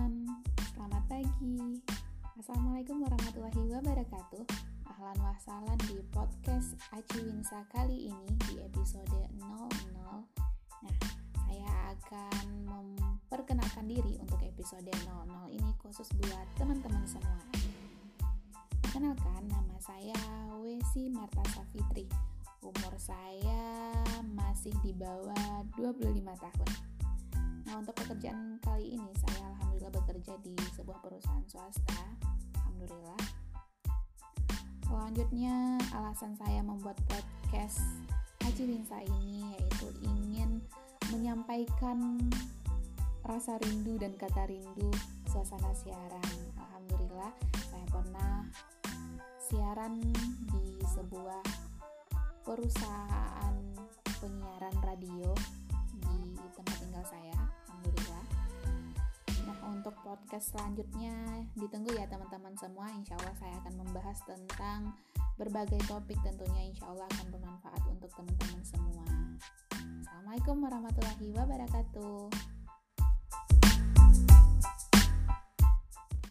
malam, selamat pagi. Assalamualaikum warahmatullahi wabarakatuh. Ahlan wasalan di podcast Aci Winsa kali ini di episode 00. Nah, saya akan memperkenalkan diri untuk episode 00 ini khusus buat teman-teman semua. Kenalkan nama saya Wesi Marta Safitri. Umur saya masih di bawah 25 tahun. Nah, untuk pekerjaan kali ini saya perusahaan swasta. Alhamdulillah. Selanjutnya, alasan saya membuat podcast Haji Winsa ini yaitu ingin menyampaikan rasa rindu dan kata rindu suasana siaran. Alhamdulillah, saya pernah siaran di sebuah perusahaan penyiaran radio podcast selanjutnya ditunggu ya teman-teman semua. Insya Allah saya akan membahas tentang berbagai topik tentunya insya Allah akan bermanfaat untuk teman-teman semua. Assalamualaikum warahmatullahi wabarakatuh.